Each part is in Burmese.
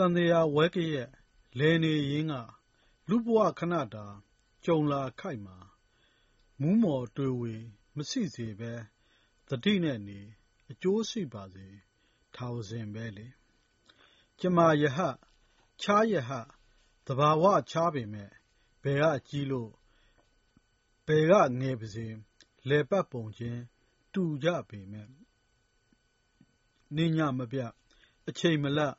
သံသရာဝဲကရက် လည်နေရင်းက လူ့ဘဝခဏတာ ကြုံလာခိုက်မှာ မူးမော်တွေဝေ မရှိစေဘဲ သတိနဲ့နေ အကျိုးရှိပါစေ ထာဝစဉ်ပဲလေ ကျမာယဟခြားယဟသဘာဝခြားပေမဲ့ဘယ်ကကြီးလို့ ဘယ်ကငယ်ပါစေလဲပတ်ပုံချင်း တူကြပေမဲ့နေညမပြအချိန်မလတ်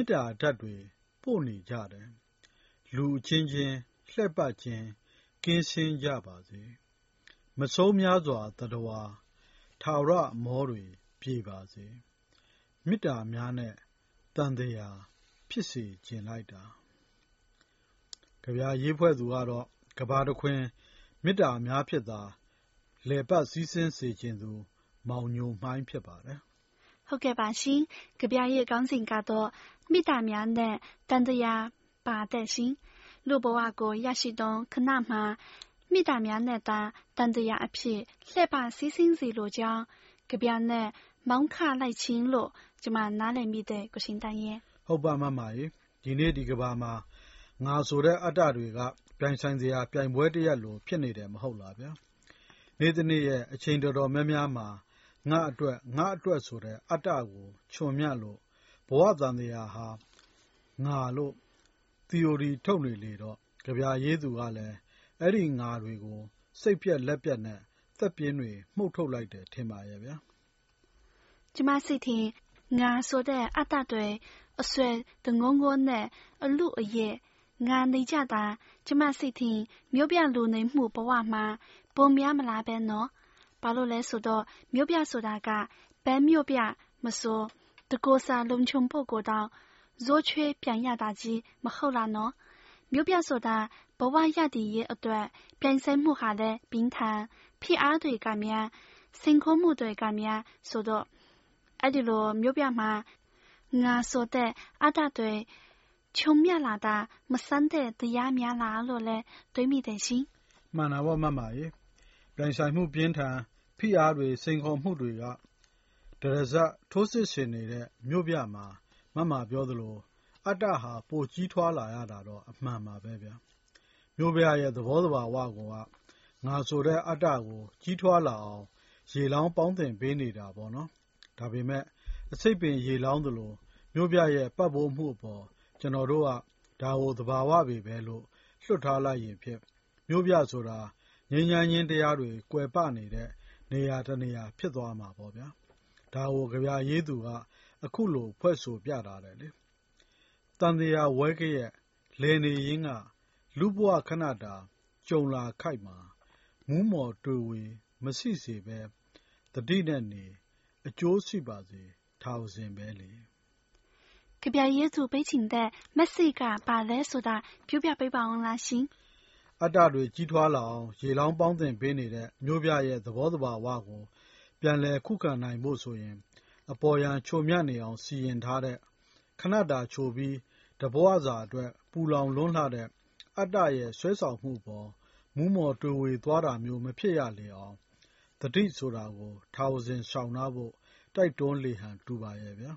မေတ္တာဓာတ်တွေ ပို့နေကြတယ် လူချင်းချင်း လှည့်ပတ်ခြင်း ကင်းရှင်းကြပါစေ မဆုံးများစွာတတဝါ ထာဝရမောတွေ ပြေပါစေ မေတ္တာများနဲ့တန်တရားဖြစ်စေခြင်းလိုက်တာကြပြရေးဖွဲ့သူကတော့ကဘာတခွင် မေတ္တာများဖြစ်တာလေပတ်စည်းစင်းစေခြင်းသူ မောင်ညိုမှိုင်း ဖြစ်ပါတယ် ဟုတ်ကဲ့ပါရှင်ကြပြရဲ့ကောင်းစဉ်ကတော့မေတ္တာများနဲ့တန်တရားပါတဲ့ရှင်လူဘဝကိုရရှိသောခဏမှာမေတ္တာများနဲ့သာတန်တရားအဖြစ်လှည့်ပစည်းစင်းစေလိုကြောင်းကြပြနဲ့မောင်းခလိုက်ချင်းလို့ကျမနားလည်မိတဲ့ကိုရှင်တန်ရဲ့ဟုတ်ပါမမကြီးဒီနေ့ဒီကဘာမှာငါဆိုတဲ့အတ္တတွေကပြိုင်ဆိုင်စရာပြိုင်ပွဲတရက်လိုဖြစ်နေတယ်မဟုတ်လားဗျာနေ့တနေ့ရဲ့အချိန်တော်တော်များများမှာ ငါအတွက် ငါအတွက်ဆိုတဲ့ အတ္တကိုခြုံမြလို့ ဘဝတန်တရားဟာ ငါလို့ theory ထုတ်နေလေတော့ကြပြရေးသူကလည်း အဲ့ဒီ ငါတွေကို စိတ်ပြက်လက်ပြက်နဲ့သက်ပြင်းတွေ မှုတ်ထုတ်လိုက်တယ် ထင်ပါရဲ့ဗျာ ကျမစိတ်ထင်ငါဆိုတဲ့ အတ္တတွေ အဆွဲတငုံငုံနဲ့ အလူအရဲ့ငါနေကြတာ ကျမစိတ်ထင်မြို့ပြလူနေမှုဘဝမှာပုံများမလားပဲနော် ဘာလို့လဲဆိုတော့ မြို့ပြဆိုတာကဘဲမြို့ပြမဆို တကိုးစာလုံချုံပုတ်ကိုတော့ဇိုးချွေးပြန်ရတာကြီး မဟုတ်လားနော် မြို့ပြဆိုတာ ဘဝရတည်ရဲ့အတွက် ပြိုင်ဆိုင်မှုဟာလည်း ပြင်းထန် ဖိအားတွေကများ စိန်ခေါ်မှုတွေကများဆိုတော့ အဲ့ဒီလို မြို့ပြမှာ ငါဆိုတဲ့ အတ္တတွေ ခြုံမြလာတာ မဆန်းတဲ့ တရားများလားလို့လဲတွေးမိတယ်ရှင် မှန်တာပေါ့ မမရေ ပြိုင်ဆိုင်မှုပြင်းထန် ဖိအားတွေ စိန်ခေါ်မှုတွေက တရဇက်ထိုးစစ်ဆင်နေတဲ့ မြို့ပြမှာ မမပြောသလို အတ္တဟာ ပိုကြီးထွားလာရတာတော့ အမှန်ပါပဲဗျာမြို့ပြရဲ့ သဘောတဘာဝကငါဆိုတဲ့ အတ္တကို ကြီးထွားလာအောင် ရေလောင်း ပေါင်းတင်ပေးနေတာပေါ့နော် ဒါပေမဲ့အစိတ်ပင်ရေလောင်းသလို မြို့ပြရဲ့ပတ်ပိုးမှုအပေါ် ကျွန်တော်တို့က ဒါကို သဘာဝပဲပဲလို့ လွတ်ထားလိုက်ရင်ဖြစ်မြို့ပြဆိုတာ ငြိမ်းချမ်းခြင်းတရားတွေ ကွယ်ပနေတဲ့ နေရာတနေရာ ဖြစ်သွားမှာပေါ့ဗျာ ဒါကိုကြပြရေးသူက အခုလို ဖွဲ့ဆိုပြတာတယ်လေတန်တရားဝဲကရဲ့လေနေရင်းက လူဘဝခဏတာ ကြုံလာခိုက်မှာ မူးမော်တွေ့ဝေ မရှိစေပဲတတိနဲ့နေ အကျိုးရှိပါစေ ထာဝစဉ်ပဲလေ ကဗျာရေးသူပေးချင်တဲ့ မက်ဆေ့ကပါလဲဆိုတာ ပြောပြပေးပါအောင်လားရှင် အတ္တတွေ ကြီးထွားလာအောင် ရေလောင်းပေါင်းတင်ပေးနေတဲ့မျိုးပြရဲ့ သဘောတဘာဝကို ပြန်လည်ခုခံနိုင်ဖို့ဆိုရင် အပေါ်ယံ ချိုမြနေအောင် စီရင်ထားတဲ့ ခဏတာချိုပြီး တဘဝစာအတွက် ပူလောင်လွန်းလှတဲ့ အတ္တရဲ့ ဆွဲဆောင်မှုပေါ် မူးမော်တွေဝေသွားတာမျိုး မဖြစ်ရလေအောင်တတိဆိုတာကို ထာဝစဉ်ရှောင်နာဖို့ တိုက်တွန်းလေဟန် တူပါရဲ့ဗျာ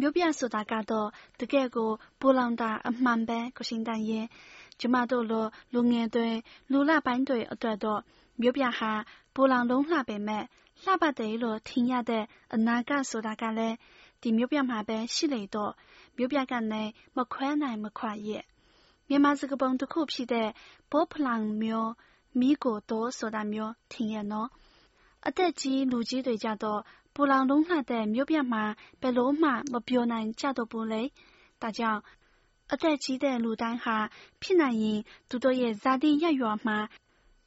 မြို့ပြဆိုတာကတော့ တကယ်ကိုပူလောင်တာ အမှန်ပဲ ကိုရှင်တန်ရဲ့ ကျမတို့လို လူငယ်တွေ လူလပိုင်းတွေအတွက်တော့ မြို့ပြဟာပူလောင်လုံးလှပေမဲ့လှပတယ်လို့ထင်ရတဲ့ အနာဂတ်ဆိုတာကလည်း ဒီမြို့ပြမှာပဲရှိလေတော့ မြို့ပြကနေ မခွဲနိုင်မခွာရဲ့မြန်မာစကားပုံတစ်ခုဖြစ်တဲ့ဘောဖလောင်မျိုးမိကိုတော့ဆိုတာမျိုး ထင်ရနော် အသက်ကြီးလူကြီးတွေကြတော့ပူလောင်လုံးလှတဲ့ မြို့ပြမှာ ဘယ်လိုမှ မပြောနိုင်ကြတော့ဘူးလေ ဒါကြောင့် အသက်ကြီးတဲ့လူတိုင်းဟာ ဖြစ်နိုင်ရင် သူတို့ရဲ့ဇာတိရပ်ရွာမှာ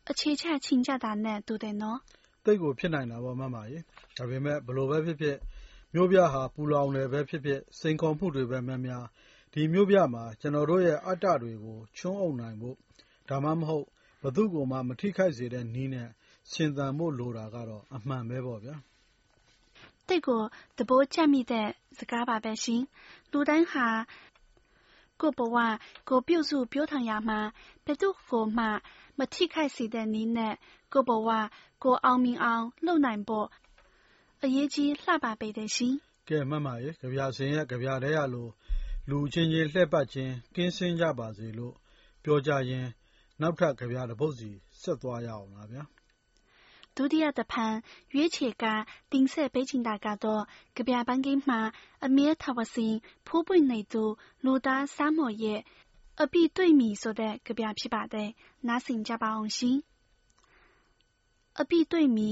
အခြေချချင်းကြတာနဲ့ တူတယ်နော်တိတ်ကိုဖြစ်နိုင်တာပေါ့ မမကြီးဒါပေမဲ့ဘလို့ပဲဖြစ်ဖြစ် မြို့ပြဟာ ပူလောင်တယ်ပဲဖြစ်ဖြစ် စိန်ခေါ်မှုတွေပဲများများ ဒီမြို့ပြမှာ ကျွန်တော်တို့ရဲ့ အတ္တတွေကိုချွန်းအုပ်နိုင်ဖို့ ဒါမှမဟုတ်ဘသူကိုမှ မထိခိုက်စေတဲ့နီးနဲ့ ရှင်သန်ဖို့လိုတာကတော့ အမှန်ပဲပေါ့ဗျာတိတ်ကို သဘောကျမိတဲ့စကားပါပဲရှင် လူတိုင်းဟာ ကိုဘဝကိုပြုစုပြောထောင်ရမှာ ဘယ်သူကိုမှ မထိခိုက်စေတဲ့နည်းနဲ့ ကိုဘဝကိုအောင်မြင်အောင် လုပ်နိုင်ဖို့ အရေးကြီးလှပပေတဲ့ရှင် ကဲမှတ်ပါရဲ့ကြပြစင်ရဲ့ကြပြတဲ့ရလို့လူချင်းချင်း လှည့်ပတ်ခြင်း ကင်းစင်းကြပါစေလို့ ပြောကြရင်နောက်ထပ်ကြပြတစ်ပုဒ်စီ ဆက်သွားရအောင်လားဗျာ ဒုတိယတဖန်ရွေးချယ်ကတင်ဆက်ပေးချင်တာကတော့ကြပြပန်းကိမှာအမြဲထဝစင်ဖိုးပွင့်နေသူလူသားစားမော်ရဲ့အပိတွေ့မီဆိုတဲ့ကြပြဖြစ်ပါတယ်။နားဆင်ကြပါအောင်ရှင်။အပိတွေ့မီ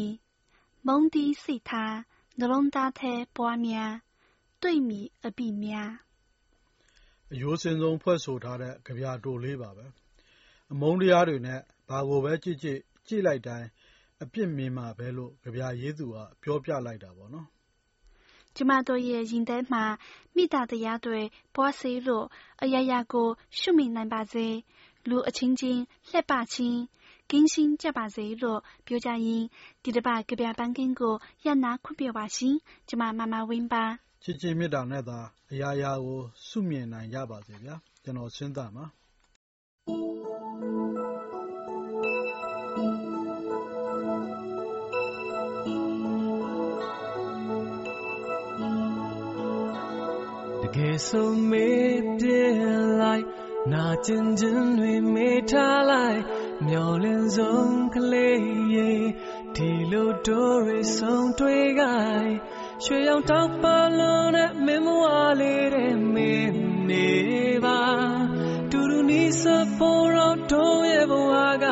မုံတီးစိတ်ထားနှလုံးသားထဲပွားများတွေ့မီအပိများအယိုးစင်ဆုံးဖွဲ့ဆိုထားတဲ့ကြပြတိုလေးပါပဲ။အမုန်းတရားတွေနဲ့ဘာကိုပဲကြည့်ကြည့်ကြည့်လိုက်တိုင်း အပြစ်မြင်မှာပဲလို့ကြပြရေးသူက ပြောပြလိုက်တာပေါ့နော်။ကျမတို့ရဲ့ရင်ထဲမှာ မေတ္တာတရားတွေ ပွားစေလို့ အရာရာကို ရှုမြင်နိုင်ပါစေ။လူအချင်းချင်း လှည့်ပချင်း ကင်းရှင်းကြပါစေလို့ ပြောကြရင်ဒီတစ်ပတ်ကြပြပန်းကင်းကိုရနာခွင့်ပြုပါရှင်။ကျမ မမဝင်းပါ။ချစ်ချင်းမေတ္တာနဲ့သာ အရာရာကို ရှုမြင်နိုင်ကြပါစေဗျာ။ကျွန်တော်စဉ်းစားပါကယ်ဆုံးမေ့ပြ လိုက်နာကျင်ခြင်းတွေမေ့ထားလိုက်မျောလင်းဆုံးကလေးရေဒီလိုတို့ရဆုံးတွေ့ကြရွှေရောင်တောက်ပါလုံးနဲ့မင်းမဝလေးတဲ့မင်းနေပါတူတူနီးစဖို့တော့တို့ရဲ့ဘဝက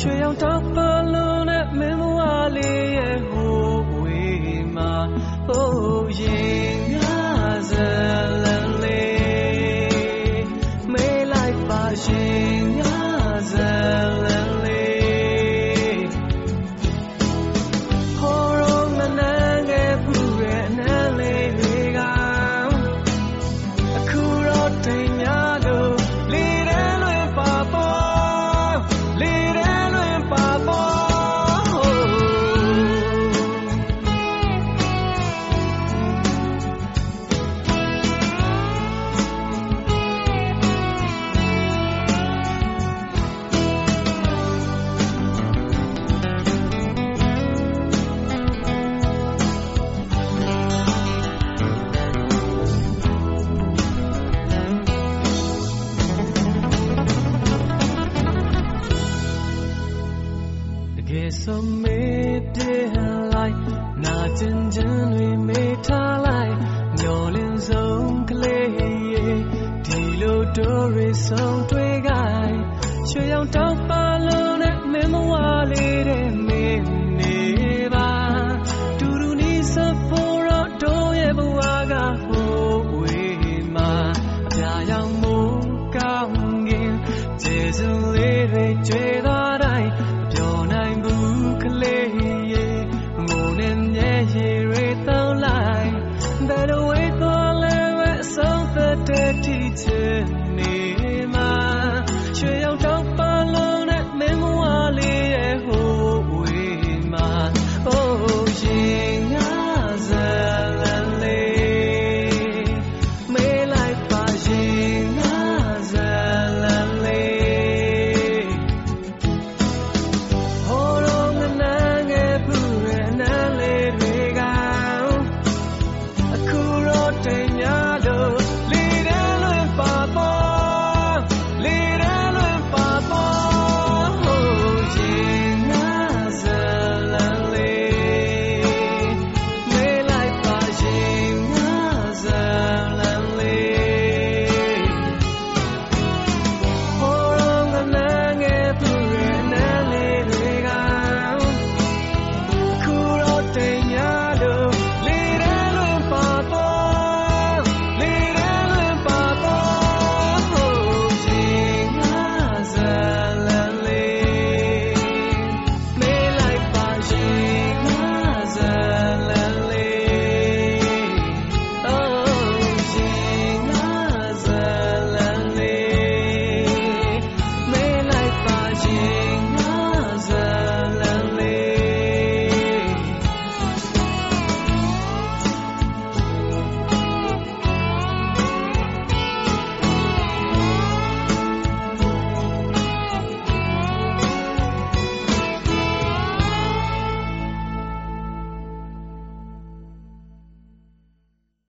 ရွှေရောင်တောက်ပါလုံးနဲ့မင်းမဝလေးရဲ့ဟိုဝေးမှာဟိုရ 的季节。